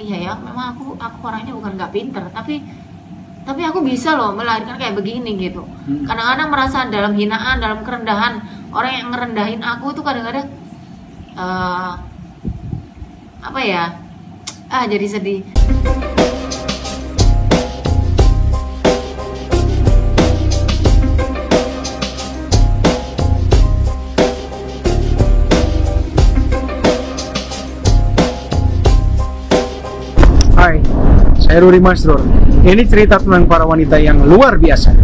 iya ya memang aku aku orangnya bukan nggak pinter tapi tapi aku bisa loh melahirkan kayak begini gitu. Hmm. kadang-kadang merasa dalam hinaan dalam kerendahan. Orang yang ngerendahin aku tuh kadang-kadang eh, apa ya? Ah jadi sedih saya Ruri Masrur. Ini cerita tentang para wanita yang luar biasa.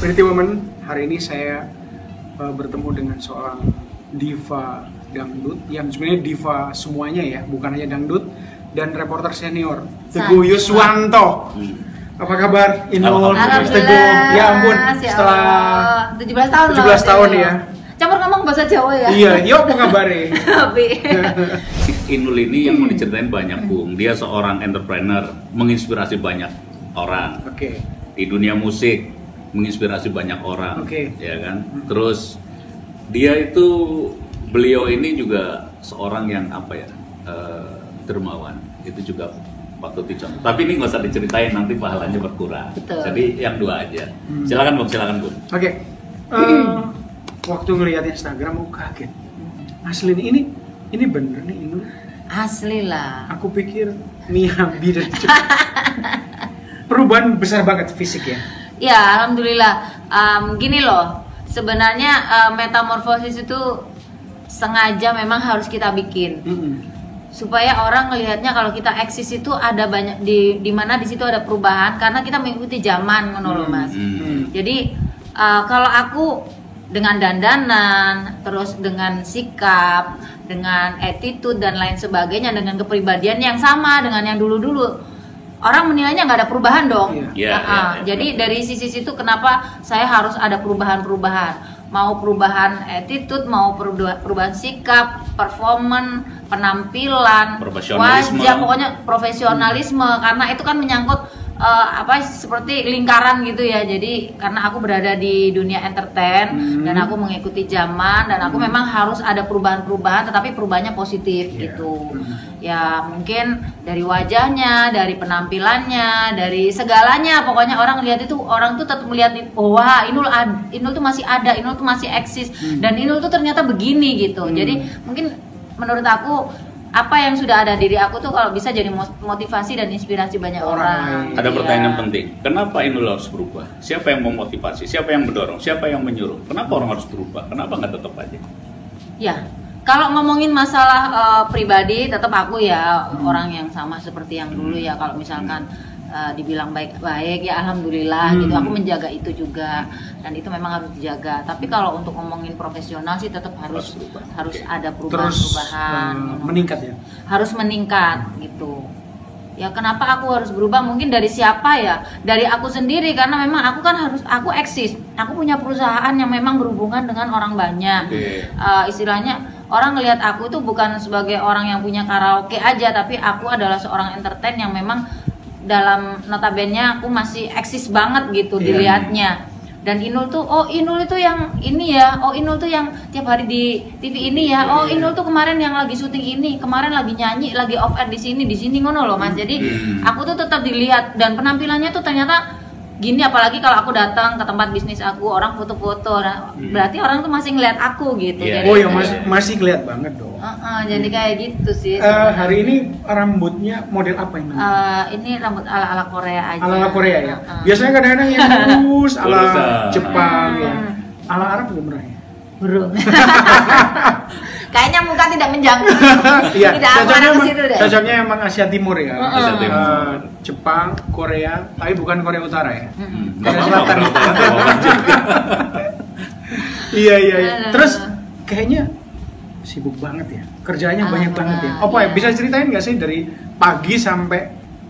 Pretty Woman, hari ini saya uh, bertemu dengan seorang diva dangdut yang sebenarnya diva semuanya ya, bukan hanya dangdut dan reporter senior Teguh. Yuswanto. Apa kabar? Inul, Mas Teguh. Ya ampun, setelah 17 tahun 17 tahun ya. campur ngomong bahasa Jawa ya Iya, yuk apa kabarnya? tapi Inul ini yang mau diceritain banyak Bung. Dia seorang entrepreneur, menginspirasi banyak orang Oke. di dunia musik, menginspirasi banyak orang, Oke. ya kan. Terus dia itu beliau ini juga seorang yang apa ya eh, dermawan. Itu juga patut dicontoh. Tapi ini nggak usah diceritain nanti pahalanya berkurang. Betul. Jadi yang dua aja. Hmm. Silakan Bung, silakan Bung. Oke. Eh, waktu ngelihat Instagram aku kaget. Asli nih, ini ini bener nih Inul. asli lah Aku pikir Miyabi dan. Perubahan besar banget fisik ya. Ya, alhamdulillah. Em, gini loh, sebenarnya em, metamorfosis itu sengaja memang harus kita bikin Mm-mm. Supaya orang ngelihatnya kalau kita eksis itu ada banyak di di mana di situ ada perubahan karena kita mengikuti zaman loh, Hmm. Mas. Hmm. Jadi eh, kalau aku dengan dandanan, terus dengan sikap, dengan attitude dan lain sebagainya, dengan kepribadian yang sama dengan yang dulu-dulu, orang menilainya nggak ada perubahan dong. Iya. Iya, Nah, iya, ah, iya, jadi dari sisi situ kenapa saya harus ada perubahan-perubahan? Mau perubahan attitude, mau perubahan, sikap, performance, penampilan, wajah, pokoknya profesionalisme. Karena itu kan menyangkut eh, apa seperti lingkaran gitu ya. Jadi karena aku berada di dunia entertain Hmm. dan aku mengikuti zaman dan aku memang harus ada perubahan-perubahan tetapi perubahannya positif Iya. gitu. Hmm. Ya mungkin dari wajahnya, dari penampilannya, dari segalanya pokoknya orang lihat itu orang tuh tetap melihat oh, wah Inul ad, Inul tuh masih ada, Inul tuh masih eksis Hmm. dan Inul tuh ternyata begini gitu. Hmm. Jadi mungkin menurut aku apa yang sudah ada diri aku tuh kalau bisa jadi motivasi dan inspirasi banyak Orang orang. Ada Iya. pertanyaan penting. Kenapa Inul harus berubah? Siapa yang memotivasi? Siapa yang mendorong? Siapa yang menyuruh? Kenapa orang harus berubah? Kenapa nggak tetap aja? Ya, kalau ngomongin masalah eh, pribadi, tetap aku ya orang yang sama seperti yang dulu ya. Kalau misalkan eh, dibilang baik-baik, ya alhamdulillah Hmm. gitu. Aku menjaga itu juga, dan itu memang harus dijaga. Tapi kalau untuk ngomongin profesional sih tetap harus Harus harus Oke. ada perubahan-perubahan. eh, meningkat ya. harus meningkat gitu. Ya kenapa aku harus berubah? Mungkin dari siapa ya? Dari aku sendiri karena memang aku kan harus aku eksis. Aku punya perusahaan yang memang berhubungan dengan orang banyak. Oke. Eh, istilahnya orang ngelihat aku itu bukan sebagai orang yang punya karaoke aja, tapi aku adalah seorang entertain yang memang dalam notabene aku masih eksis banget gitu Iya. dilihatnya. Dan Inul tuh, oh Inul itu yang ini ya, oh Inul tuh yang tiap hari di TV ini ya, oh Iya. Inul tuh kemarin yang lagi syuting ini, kemarin lagi nyanyi, lagi off air di sini, di sini ngono loh mas. Jadi Hmm. aku tuh tetap dilihat dan penampilannya tuh ternyata gini apalagi kalau aku datang ke tempat bisnis aku orang foto-foto, nah, Hmm. berarti orang tuh masih ngeliat aku gitu. Iya, Jadi, Oh ya iya. masih masih kelihatan banget dong. Uh-uh, jadi kayak gitu sih. Sebenarnya. hari ini rambutnya model apa ini? Eh, ini rambut ala-ala Korea aja. ala ala Korea ya. Uh-uh. Biasanya kadang-kadang yang lurus ala. Jepang ya. Hmm. Ala Arab belum pernah ya. Burung. Kayaknya muka tidak menjangkau. Iya, tidak cocoknya ke emang, situ deh. cocoknya emang Asia Timur ya. Asia Eh, Timur. Jepang, Korea, tapi bukan Korea Utara ya. Nggak Korea Selatan. Iya iya iya. Terus kayaknya sibuk banget ya. Kerjanya banyak banget ya. Apa ya? iya. Bisa ceritain nggak sih dari pagi sampai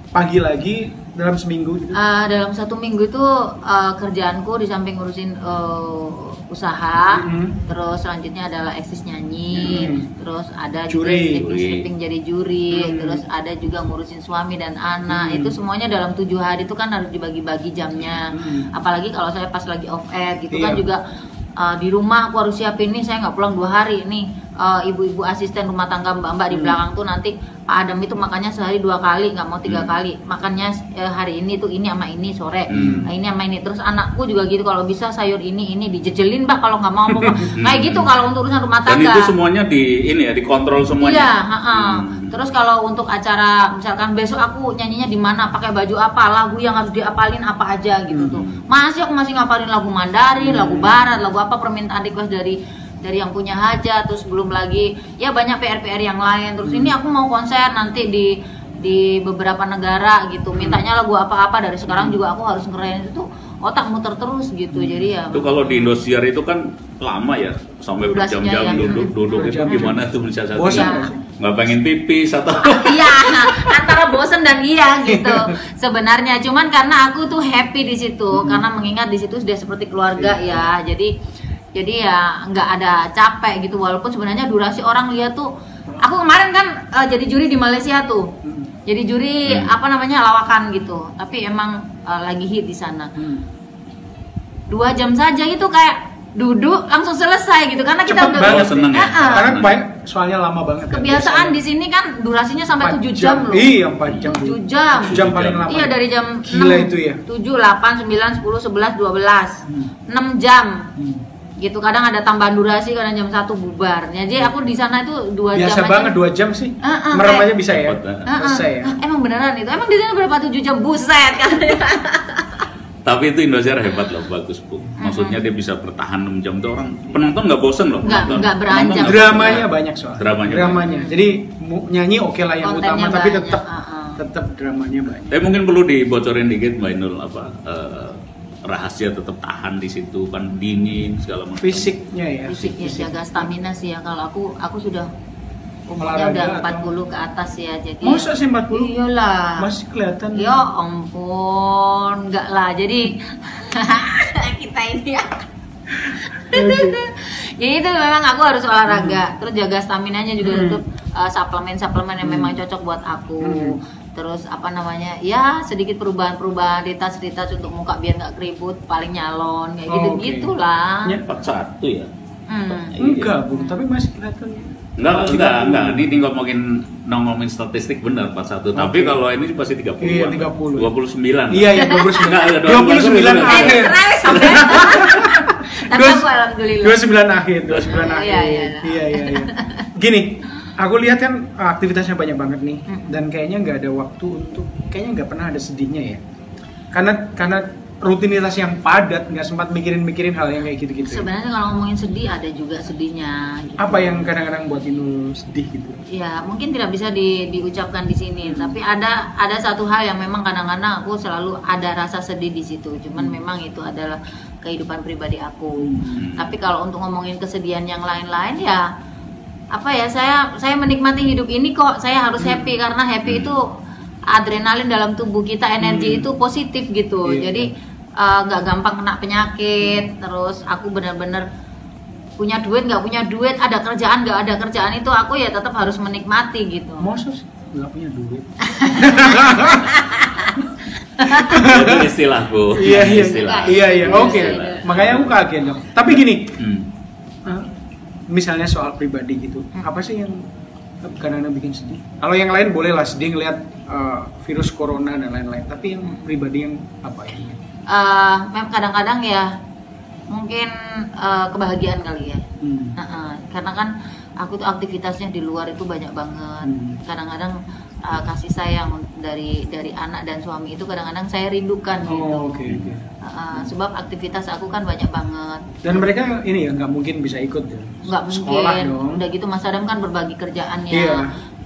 pagi lagi dalam seminggu gitu? Uh, dalam satu minggu itu uh, kerjaanku di samping ngurusin uh, usaha, Mhm. terus selanjutnya adalah eksis nyanyi, Mhm. terus ada Juri. juga stripping jadi juri, Mhm. terus ada juga ngurusin suami dan anak. Mhm. Itu semuanya dalam tujuh hari itu kan harus dibagi-bagi jamnya. Mhm. Apalagi kalau saya pas lagi off air gitu Iya. kan juga uh, di rumah aku harus siapin nih saya nggak pulang dua hari nih uh, ibu-ibu asisten rumah tangga mbak-mbak di Hmm. belakang tuh nanti Pak Adam itu makannya sehari dua kali nggak mau tiga Hmm. kali makannya eh, hari ini tuh ini sama ini sore Hmm. nah, ini sama ini terus anakku juga gitu kalau bisa sayur ini ini dijejelin bah kalau nggak mau apa Hmm. kayak gitu kalau untuk urusan rumah Dan tangga itu semuanya di ini ya dikontrol semuanya. Iya, ha-ha. Hmm. Terus kalau untuk acara misalkan besok aku nyanyinya di mana, pakai baju apa, lagu yang harus diapalin apa aja gitu Hmm. tuh. Masih aku masih ngapalin lagu Mandarin, Hmm. lagu Barat, lagu apa permintaan request dari dari yang punya hajat, terus belum lagi ya banyak PR-PR yang lain. Terus Hmm. ini aku mau konser nanti di di beberapa negara gitu. Hmm. Mintanya lagu apa-apa dari sekarang juga aku harus ngerayain itu otak muter terus gitu. Hmm. Jadi ya Itu kalau di Indosiar itu kan lama ya sampai berjam-jam ya. duduk duduk itu gimana tuh bisa satu Bosan Iya. nggak pengen pipis atau iya antara bosen dan iya gitu sebenarnya cuman karena aku tuh happy di situ karena mengingat di situ sudah seperti keluarga ya jadi jadi ya nggak ada capek gitu walaupun sebenarnya durasi orang lihat tuh aku kemarin kan eh, jadi juri di Malaysia tuh Hmm. jadi juri Hmm. apa namanya lawakan gitu tapi emang eh, lagi hit di sana Hmm. dua jam saja itu kayak duduk langsung selesai gitu karena kita Cepet udah banget seneng ya? Ah. Karena banyak soalnya lama banget. kan, kebiasaan biasanya. di sini kan durasinya sampai Empat 7 jam loh Iya, 4 jam. 7 jam. Tujuh jam paling lama. Iya dari jam Gila itu ya. 7, 8, 9, 10, 11, 12 Hmm. 6 jam Hmm. Gitu kadang ada tambahan durasi kadang jam 1 bubar jadi aku di sana itu 2 jam Biasa banget 2 jam sih. Ah, ah, Merem aja bisa ya. Ah, ah. Selesai ya. Ah, emang beneran itu emang di sana berapa 7 jam buset katanya tapi itu Indosiar hebat loh bagus bu maksudnya dia bisa bertahan 6 jam tuh orang penonton nggak bosen loh Nggak- penonton. nggak beranjak. Dramanya banyak soal. Dramanya Jadi mu- nyanyi oke lah yang Kontennya utama, tapi banyak, tetap ah, ah. tetap dramanya banyak. tapi mungkin perlu dibocorin dikit mbak Inul apa eh, rahasia tetap tahan di situ kan dingin segala macam Fisiknya ya. fisik ya jaga stamina sih ya kalau aku aku sudah umurnya Olahraga udah atau- 40 ke atas ya jadi Masa sih 40? iyalah Masih kelihatan. Ya ampun, enggak lah. Jadi kita ini ya. Jadi itu memang aku harus olahraga, terus jaga stamina nya juga Hmm. untuk uh, suplemen-suplemen yang Hmm. memang cocok buat aku. Hmm. Terus apa namanya? Ya sedikit perubahan-perubahan di tas di tas untuk muka biar nggak keriput, paling nyalon kayak Oh, gitu oke. gitulah. Ya. 41 ya Hmm. Enggak, Bu, tapi masih kelihatan. Enggak, enggak, puluh. enggak. Ini, ini ngomongin ngomongin statistik benar 41. Tapi Oke. kalau ini pasti 30. Iya, 30. 29. Iya, iya, 29. Enggak, enggak, 29 Eh, akhir. terserah wes, sampai. Tapi Dua- aku alhamdulillah. 29 akhir, 29 Iya, akhir. iya. Iya, iya, iya. Gini, aku lihat kan aktivitasnya banyak banget nih Hmm. dan kayaknya nggak ada waktu untuk kayaknya nggak pernah ada sedihnya ya. Karena karena rutinitas yang padat nggak sempat mikirin-mikirin hal yang kayak gitu-gitu. ya. Sebenarnya kalau ngomongin sedih ada juga sedihnya. gitu. Apa yang kadang-kadang buat Inul sedih gitu? Ya mungkin tidak bisa di- diucapkan di sini, tapi ada ada satu hal yang memang kadang-kadang aku selalu ada rasa sedih di situ. Cuman memang itu adalah kehidupan pribadi aku. Hmm. Tapi kalau untuk ngomongin kesedihan yang lain-lain ya apa ya saya saya menikmati hidup ini kok. Saya harus happy karena happy Hmm. itu adrenalin dalam tubuh kita, energi Hmm. itu positif gitu. Iya. Jadi eh, nggak gampang kena penyakit. Terus aku benar-benar punya duit nggak punya duit ada kerjaan nggak ada kerjaan itu aku ya tetap harus menikmati gitu sih nggak punya duit? Itu istilah, Bu. iya iya Istilah. iya iya oke. Makanya aku kaget dong. Tapi gini, Hmm. Misalnya soal pribadi gitu, Hmm. apa sih yang kadang-kadang bikin sedih? Kalau yang lain boleh lah sedih ngeliat eh, virus corona dan lain-lain. Tapi yang pribadi yang apa ya? Mem- kadang-kadang ya mungkin eh, kebahagiaan kali ya Hmm. Heeh, karena kan aku tuh aktivitasnya di luar itu banyak banget Hmm. Eh, kasih sayang dari dari anak dan suami itu kadang-kadang saya rindukan gitu Oh oke oke. Heeh, sebab aktivitas aku kan banyak banget Dan mereka ini ya nggak mungkin bisa ikut ya? nggak Sekolah mungkin dong. udah gitu Mas Adam kan berbagi kerjaannya Iya.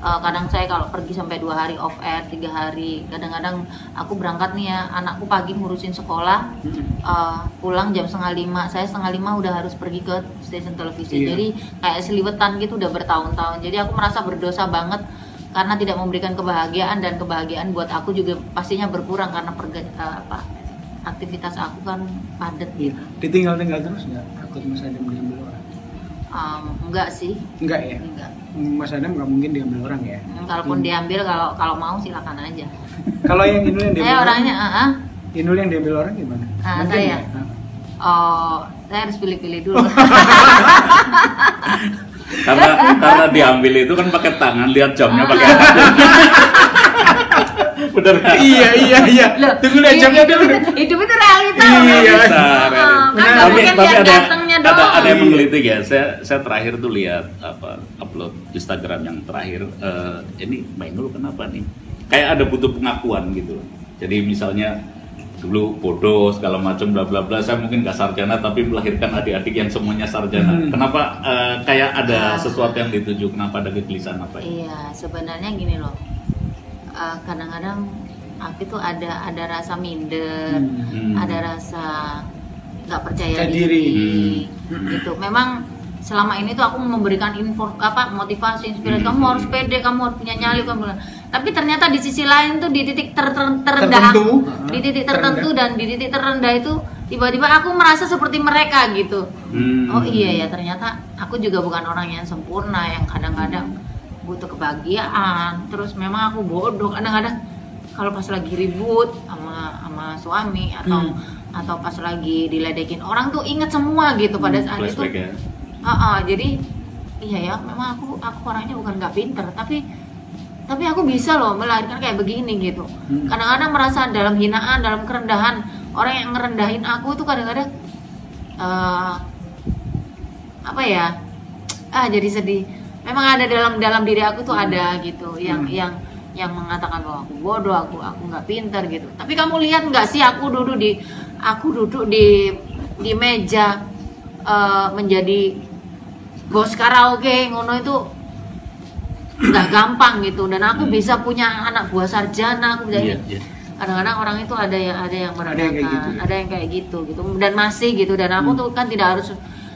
Eh, kadang saya kalau pergi sampai dua hari off air tiga hari kadang-kadang aku berangkat nih ya anakku pagi ngurusin sekolah Hmm. eh, pulang jam setengah lima saya setengah lima udah harus pergi ke stasiun televisi Iya. jadi kayak seliwetan gitu udah bertahun-tahun jadi aku merasa berdosa banget karena tidak memberikan kebahagiaan dan kebahagiaan buat aku juga pastinya berkurang karena perga, eh, apa aktivitas aku kan padat Iya. gitu. Ditinggal-tinggal terus nggak? Takut Mas Adam diambil orang? Um, enggak sih, Enggak ya? enggak. Mas Adam nggak mungkin diambil orang ya? Hmm, Kalaupun Hmm. diambil kalau kalau mau silakan aja. Kalau yang Inul yang diambil Saya orang, orangnya, ah, ah. Inul yang diambil orang gimana? Mungkin saya? ya? Ah. oh, saya harus pilih-pilih dulu. karena karena diambil itu kan pakai tangan lihat jamnya pakai apa bener nggak? iya iya iya. Loh, Tunggu lihat jamnya dulu. itu- hidup itu realita. Iya. Ah, realita. kan nggak tapi mungkin tapi lihat ada ada, ada yang menggelitik ya saya saya terakhir tuh lihat apa upload Instagram yang terakhir eh, ini Mainul kenapa nih kayak ada butuh pengakuan gitu loh. jadi misalnya dulu bodoh segala macam bla bla bla saya mungkin gak sarjana tapi melahirkan adik-adik yang semuanya sarjana Hmm. kenapa eh, kayak ada Ah. sesuatu yang dituju kenapa ada kegelisahan apa ya Iya, sebenarnya gini loh. Eh, kadang-kadang aku tuh ada ada rasa minder, Hmm. Hmm. ada rasa nggak percaya Percaya diri, Hmm. gitu. Memang selama ini tuh aku memberikan info apa motivasi inspirasi Hmm. kamu harus pede kamu harus punya nyali kamu tapi ternyata di sisi lain tuh di titik ter- ter- terendah Tertentu. di titik Terendah. tertentu dan di titik terendah itu tiba-tiba aku merasa seperti mereka gitu Hmm. oh iya ya ternyata aku juga bukan orang yang sempurna yang kadang-kadang butuh kebahagiaan terus memang aku bodoh kadang-kadang kalau pas lagi ribut sama sama suami atau Hmm. atau pas lagi diledekin orang tuh inget semua gitu pada Hmm, saat itu ya Ah, ah, jadi iya ya memang aku aku orangnya bukan nggak pinter tapi tapi aku bisa loh melahirkan kayak begini gitu. Hmm. kadang-kadang merasa dalam hinaan dalam kerendahan. Orang yang ngerendahin aku tuh kadang-kadang eh, apa ya? Ah jadi sedih. Memang ada dalam dalam diri aku tuh ada gitu yang Hmm. yang yang mengatakan bahwa aku bodoh aku aku nggak pinter gitu. Tapi kamu lihat nggak sih aku duduk di aku duduk di di meja eh, menjadi bos karaoke ngono itu nggak gampang gitu dan aku Hmm. bisa punya anak buah sarjana aku bisa Iya, iya. kadang-kadang orang itu ada yang ada yang Ada yang kayak merendahkan gitu ya? ada yang kayak gitu gitu dan masih gitu dan aku Hmm. tuh kan tidak harus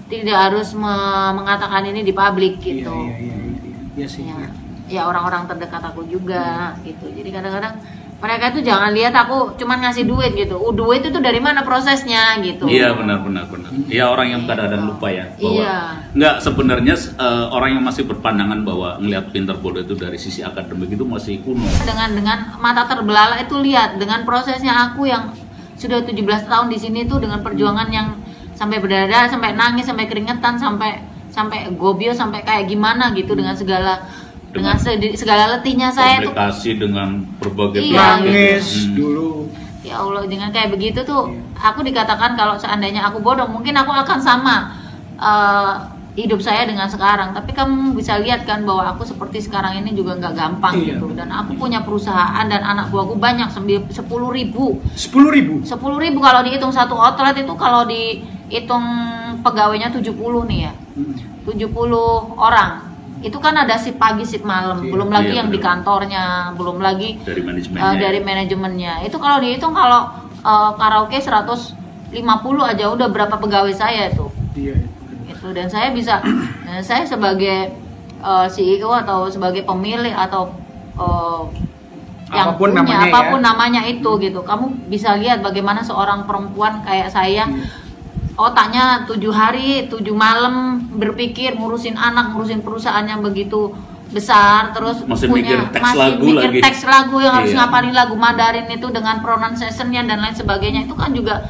tidak harus me- mengatakan ini di publik gitu Iya iya iya iya. Iya sih. ya, iya. ya orang-orang terdekat aku juga gitu jadi kadang-kadang mereka tuh jangan lihat aku cuman ngasih duit gitu uh, duit itu dari mana prosesnya gitu Iya benar benar benar. Iya orang yang kadang-kadang lupa ya bahwa Iya. nggak sebenarnya eh, orang yang masih berpandangan bahwa ngelihat pinter bodoh itu dari sisi akademik itu masih kuno. dengan dengan mata terbelalak itu lihat dengan prosesnya aku yang sudah 17 tahun di sini tuh dengan perjuangan yang sampai berdarah sampai nangis sampai keringetan sampai sampai gobio sampai kayak gimana gitu dengan segala dengan sedi- segala letihnya saya tuh Komplikasi dengan berbagai Iya, penyakit. Nangis Hmm. dulu. ya Allah dengan kayak begitu tuh aku dikatakan kalau seandainya aku bodoh mungkin aku akan sama eh, hidup saya dengan sekarang tapi kamu bisa lihat kan bahwa aku seperti sekarang ini juga nggak gampang Iya. gitu dan aku punya perusahaan dan anak buahku banyak sepuluh ribu Sepuluh ribu. sepuluh ribu kalau dihitung satu outlet itu kalau dihitung pegawainya 70 nih ya Hmm. 70 orang itu kan ada sip pagi sip malam Iya. belum lagi Iya, yang di betul. kantornya belum lagi dari manajemennya. Uh, ya. dari manajemennya itu kalau dihitung kalau uh, karaoke 150 aja udah berapa pegawai saya tuh Iya. itu dan saya bisa dan saya sebagai uh, CEO atau sebagai pemilik atau uh, yang Apa pun punya namanya ya. apa pun namanya itu gitu kamu bisa lihat bagaimana seorang perempuan kayak saya Otaknya tujuh hari tujuh malam berpikir ngurusin anak ngurusin perusahaan yang begitu besar terus Masih punya mikir teks masih lagu mikir lagi. teks lagu yang harus Iya. ngapalin lagu Mandarin itu dengan pronunciation-nya dan lain sebagainya itu kan juga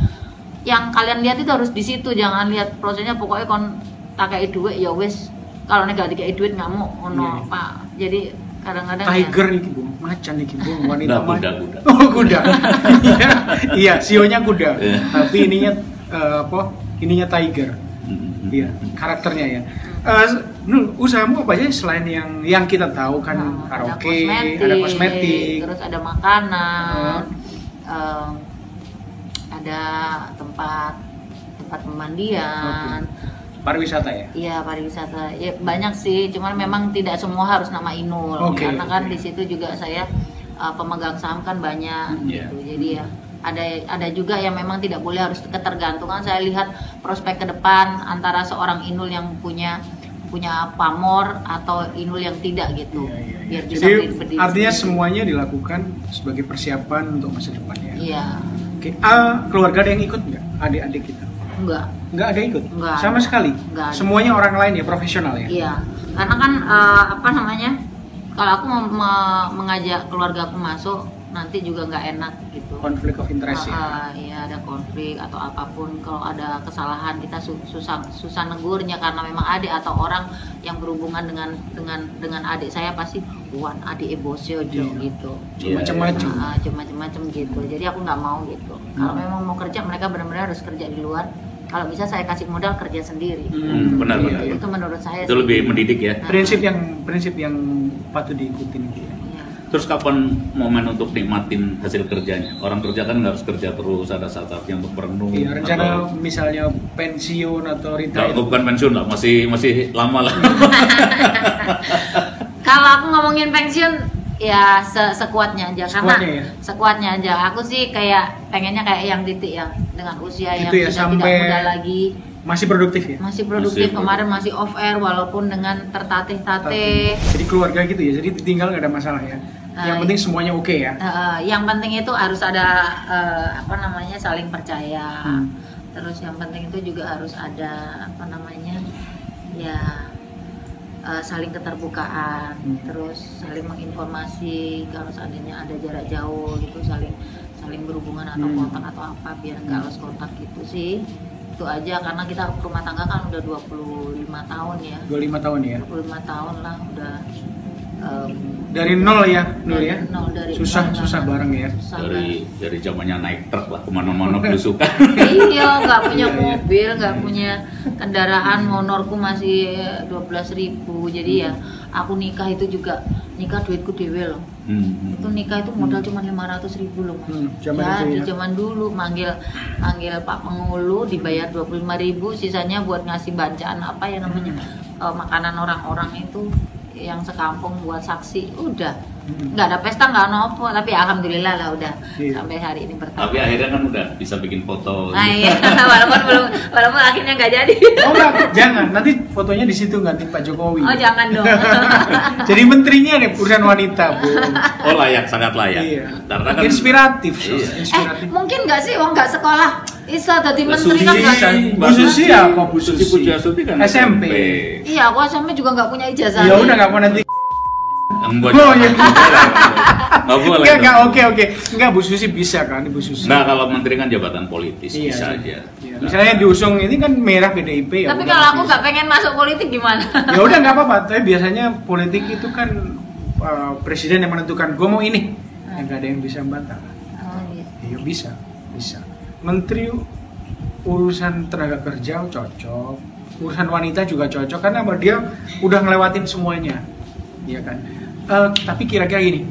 yang kalian lihat itu harus di situ jangan lihat prosesnya pokoknya kon tak kayak duit ya wes kalau gak dikasih duit nggak mau ono Iya. pak jadi kadang-kadang ya, Tiger nih bu, macan nih bu, wanita ma- kuda, kuda. Oh kuda. Iya, iya, sionya kuda. Iya. Tapi ininya eh, apa? Ininya tiger. Hmm. Iya, karakternya ya. Eh, Nul, usahamu apa aja selain yang yang kita tahu kan Nah, karaoke, ada kosmetik, terus ada makanan, em, ada tempat tempat pemandian, pariwisata ya. iya pariwisata, ya banyak sih, cuman memang tidak semua harus nama Inul, Oke, karena kan oke. di situ juga saya eh, pemegang saham kan banyak, Iya. gitu, jadi ya ada ada juga yang memang tidak boleh harus ketergantungan. Saya lihat prospek ke depan antara seorang Inul yang punya punya pamor atau inul yang tidak gitu Iya, iya, iya. biar bisa Jadi berdiri- artinya sendiri. semuanya dilakukan sebagai persiapan untuk masa depan ya. iya Oke, ah, keluarga ada yang ikut nggak? Adik-adik kita? enggak Nggak ada ikut? Nggak Sama ada. sekali? Nggak ada. Semuanya orang lain ya, profesional ya? iya karena kan eh, apa namanya kalau aku mau me- mengajak keluarga aku masuk nanti juga nggak enak gitu Konflik of interest ya? Ah, ah, iya ada konflik atau apa pun kalau ada kesalahan kita su- susah susah negurnya karena memang adik atau orang yang berhubungan dengan dengan dengan adik saya pasti wan adik ebosio Iya. gitu Iya, Macam-macam. Ah, macam-macam gitu jadi aku nggak mau gitu kalau Hmm. memang mau kerja mereka benar-benar harus kerja di luar kalau bisa saya kasih modal kerja sendiri Hmm, benar, iya, benar. itu menurut saya Itu sih. lebih mendidik ya. Nah, Prinsip yang prinsip yang patut diikutin gitu ya. Terus kapan momen untuk nikmatin hasil kerjanya? Orang kerja kan nggak harus kerja terus, ada saat-saatnya untuk merenung. Iya, rencana atau- misalnya pensiun atau Nggak, retire. bukan pensiun lah, masih masih lama lah. Kalau aku ngomongin pensiun ya se- sekuatnya aja Sekuatnya karena ya? sekuatnya aja. Aku sih kayak pengennya kayak yang titik ya dengan usia yang Gitu ya, sudah sampai- tidak muda lagi, Masih produktif ya? masih produktif. Masih Kemarin masih off air walaupun dengan tertatih-tatih. Jadi keluarga gitu ya, jadi ditinggal nggak ada masalah ya. Nah, yang penting semuanya oke ya. Eh, yang penting itu harus ada eh, apa namanya saling percaya. Hmm. Terus yang penting itu juga harus ada apa namanya ya eh, saling keterbukaan. Hmm. Terus saling menginformasi kalau seandainya ada jarak jauh gitu saling saling berhubungan atau Hmm. kontak atau apa biar nggak lost kontak gitu sih. Itu aja karena kita rumah tangga kan udah 25 tahun ya. 25 tahun ya. 25 tahun lah udah em, Dari nol ya, nol ya. nol dari Susah nol susah bareng ya. Susah dari dari zamannya naik truk lah ke mana-mana belusukan. iya nggak punya Iya, iya. mobil nggak punya kendaraan motorku masih dua ribu jadi ya aku nikah itu juga nikah duitku dewe loh Hmm. itu nikah itu modal cuma lima ribu loh mas Hmm, zaman ya, itu di ya. zaman dulu manggil manggil pak pengulu dibayar dua ribu sisanya buat ngasih bancaan apa ya namanya Hmm. eh, makanan orang-orang itu yang sekampung buat saksi udah nggak ada pesta nggak nopo tapi alhamdulillah lah udah Iya. sampai hari ini bertahan Tapi akhirnya kan udah bisa bikin foto. Nah, iya, walaupun belum, walaupun akhirnya nggak jadi. Oh enggak, jangan. Nanti fotonya di situ gantiin Pak Jokowi. Oh jangan dong. Jadi menterinya nih urusan wanita, Bu. Oh layak, sangat layak. Iya. Karena kan Inspiratif. Iya. eh Inspiratif. mungkin nggak sih, wong nggak sekolah, bisa jadi Mbak menteri kan Susi, nggak? kan, Bu Susi apa Bu Susi? Pujiastuti kan SMP. Iya, aku SMP juga nggak punya ijazah. Ya udah nggak mau nanti. Enggak, Oh, jangan. iya. Nggak boleh. Enggak, enggak, oke, oke. Enggak, Bu Susi bisa kan, Bu Susi. Nah, kalau menteri kan jabatan politis Iya, bisa iya. aja. Iya. Misalnya diusung ini kan merah PDIP ya. Tapi udah kalau aku bisa. nggak pengen masuk politik gimana? ya udah nggak apa-apa tapi biasanya politik itu kan uh, presiden yang menentukan gue mau ini Hmm. yang nggak ada yang bisa membantah Oh, iya. iya bisa bisa menteri urusan tenaga kerja cocok urusan wanita juga cocok karena apa? dia udah ngelewatin semuanya iya kan Eh, tapi kira-kira gini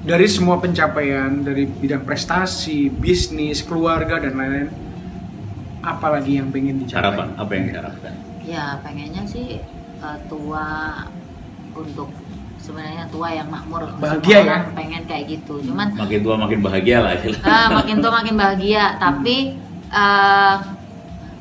dari semua pencapaian dari bidang prestasi bisnis keluarga dan lain-lain apalagi yang pengen dicapai Harapan apa yang diharapkan? Ya pengennya sih eh, tua untuk sebenarnya tua yang makmur. Bahagia Semua ya? Pengen kayak gitu. Cuman Makin tua makin bahagia lah. Ah, makin tua makin bahagia tapi eh,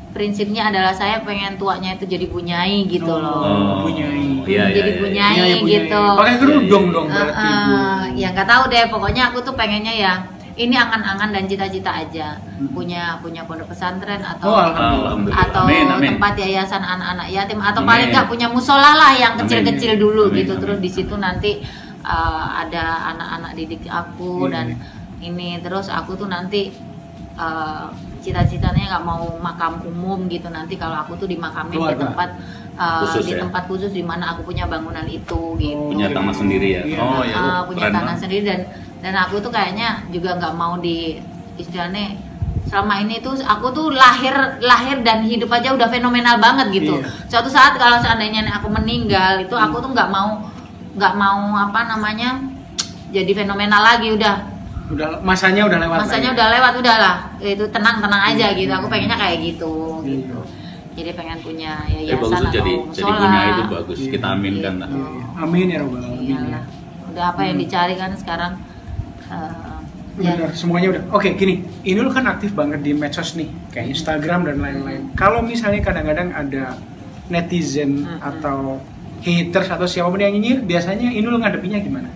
prinsipnya adalah saya pengen tuanya itu jadi bunyai gitu Oh, loh Bunyai. Iya, iya, jadi iya. bunyai Iya, iya, punya- gitu pakai kerudung Iya, iya. dong berarti Eh, Bu. eh, ya nggak tahu deh pokoknya aku tuh pengennya ya ini angan-angan dan cita-cita aja Hmm. punya punya pondok pesantren Oh, atau. Alhamdulillah. atau Amin, amin. tempat yayasan anak-anak yatim atau Amin. paling nggak punya musola lah yang Amin. kecil-kecil dulu Amin, gitu amin. terus di situ nanti uh, ada anak-anak didik aku Iya, dan ini terus aku tuh nanti uh, cita-citanya nggak mau makam umum gitu nanti kalau aku tuh dimakamin di Keluarga. tempat uh, Khusus di ya? tempat khusus di mana aku punya bangunan itu gitu Punya tanah sendiri ya. Iya. Oh ya. Uh, punya keren tanah sendiri dan dan aku tuh kayaknya juga nggak mau di istilahnya selama ini tuh aku tuh lahir lahir dan hidup aja udah fenomenal banget gitu. Iya. Suatu saat kalau seandainya aku meninggal itu aku tuh nggak mau nggak mau apa namanya jadi fenomenal lagi udah udah masanya udah lewat masanya ya. udah lewat udahlah itu tenang tenang aja Iya. gitu. Aku pengennya kayak gitu Iya. gitu. Jadi pengen punya Ya yayasan bagus tuh atau jadi musola. jadi punya itu bagus. Iya. Kita aminkan. Gitu. Iya. amin ya robbal alamin ya. Udah apa yang Hmm. dicari kan sekarang eh, ya. Benar, semuanya udah. Oke, gini, ini lu kan aktif banget di medsos nih, kayak Instagram dan lain-lain. Kalau misalnya kadang-kadang ada netizen atau haters atau siapa pun yang nyinyir biasanya Inul ngadepinya gimana?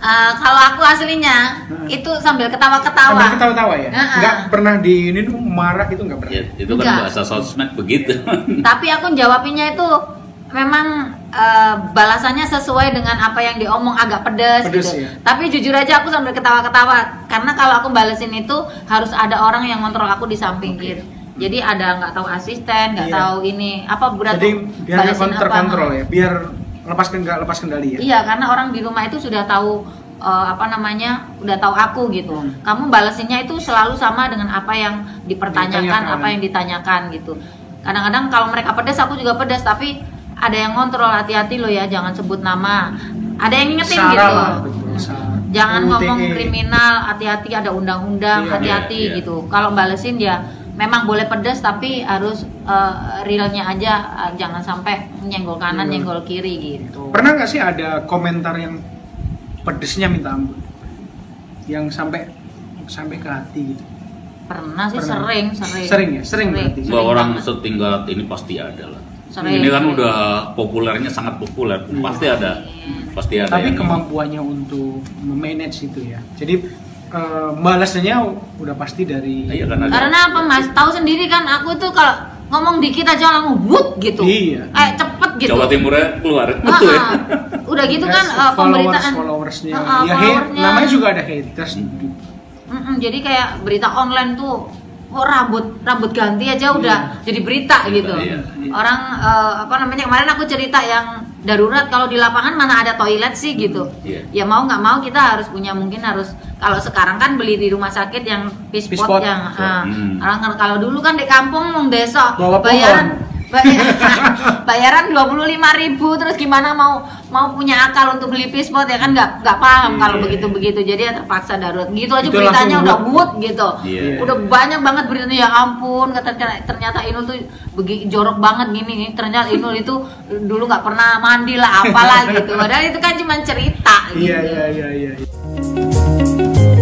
Eh, kalau aku aslinya Heeh. itu sambil ketawa-ketawa. Sambil ketawa-tawa ya? Heeh. Nggak pernah di ini tuh marah itu nggak pernah? Ya, itu kan bahasa sosmed begitu. Tapi aku jawabinnya itu memang eh, balasannya sesuai dengan apa yang diomong agak pedes, Pedes, gitu. ya. Tapi jujur aja aku sambil ketawa-ketawa karena kalau aku balesin itu harus ada orang yang ngontrol aku di samping Oke. kiri. Jadi ada nggak tahu asisten, nggak Iya. tahu ini apa berat Jadi biar terkontrol ya, biar lepas nggak lepas kendali ya. Iya, karena orang di rumah itu sudah tahu eh, apa namanya, udah tahu aku gitu. Hmm. Kamu balesinnya itu selalu sama dengan apa yang dipertanyakan, Ditanyakan. apa yang ditanyakan gitu. Kadang-kadang kalau mereka pedas, aku juga pedas, tapi ada yang ngontrol hati-hati loh ya, jangan sebut nama. Ada yang ngingetin Sarah gitu. lah, betul, Sarah. Jangan UTE. ngomong kriminal, hati-hati ada undang-undang, Iya, hati-hati iya, iya. gitu. Kalau balesin ya memang boleh pedas tapi harus eh, realnya aja, eh, jangan sampai nyenggol kanan, Iya. nyenggol kiri gitu. Pernah nggak sih ada komentar yang pedesnya minta ampun, yang sampai sampai ke hati gitu? Pernah sih Pernah. sering, sering. Sering ya? Sering berarti? Bahwa orang setingkat ini pasti ada lah. Ini kan udah populernya sangat populer, Iya. pasti ada, pasti ada. Tapi yang- kemampuannya untuk memanage itu ya. Jadi eh, balasnya udah pasti dari Iya kan ada. Karena apa Mas? Tahu sendiri kan aku tuh kalau ngomong dikit aja langsung wut gitu. Iya. Kayak cepet gitu. Jawa Timurnya keluar, Ah, betul ya. ah. Udah gitu Yes, kan eh, followers, pemberitaan. followersnya. Ah, ah, ya hate, followersnya. namanya juga ada haters. Mm-mm, jadi kayak berita online tuh oh rambut rambut ganti aja udah jadi berita Berita, gitu. iya, iya. Orang eh, apa namanya kemarin aku cerita yang darurat kalau di lapangan mana ada toilet sih gitu. Iya. Ya mau nggak mau kita harus punya mungkin harus kalau sekarang kan beli di rumah sakit yang pispot, yang ah, Hmm. orang kalau dulu kan di kampung mau desa bayaran bayar- bayaran dua puluh ribu terus gimana mau mau punya akal untuk beli pispot ya kan nggak nggak paham kalau Iya. begitu begitu jadi ya terpaksa darurat gitu aja Itu beritanya udah wut gitu Iya. udah banyak banget beritanya ya ampun kata ternyata Inul tuh begi, jorok banget gini nih ternyata Inul itu dulu nggak pernah mandi lah apalah gitu padahal itu kan cuma cerita gitu. Iya iya iya iya.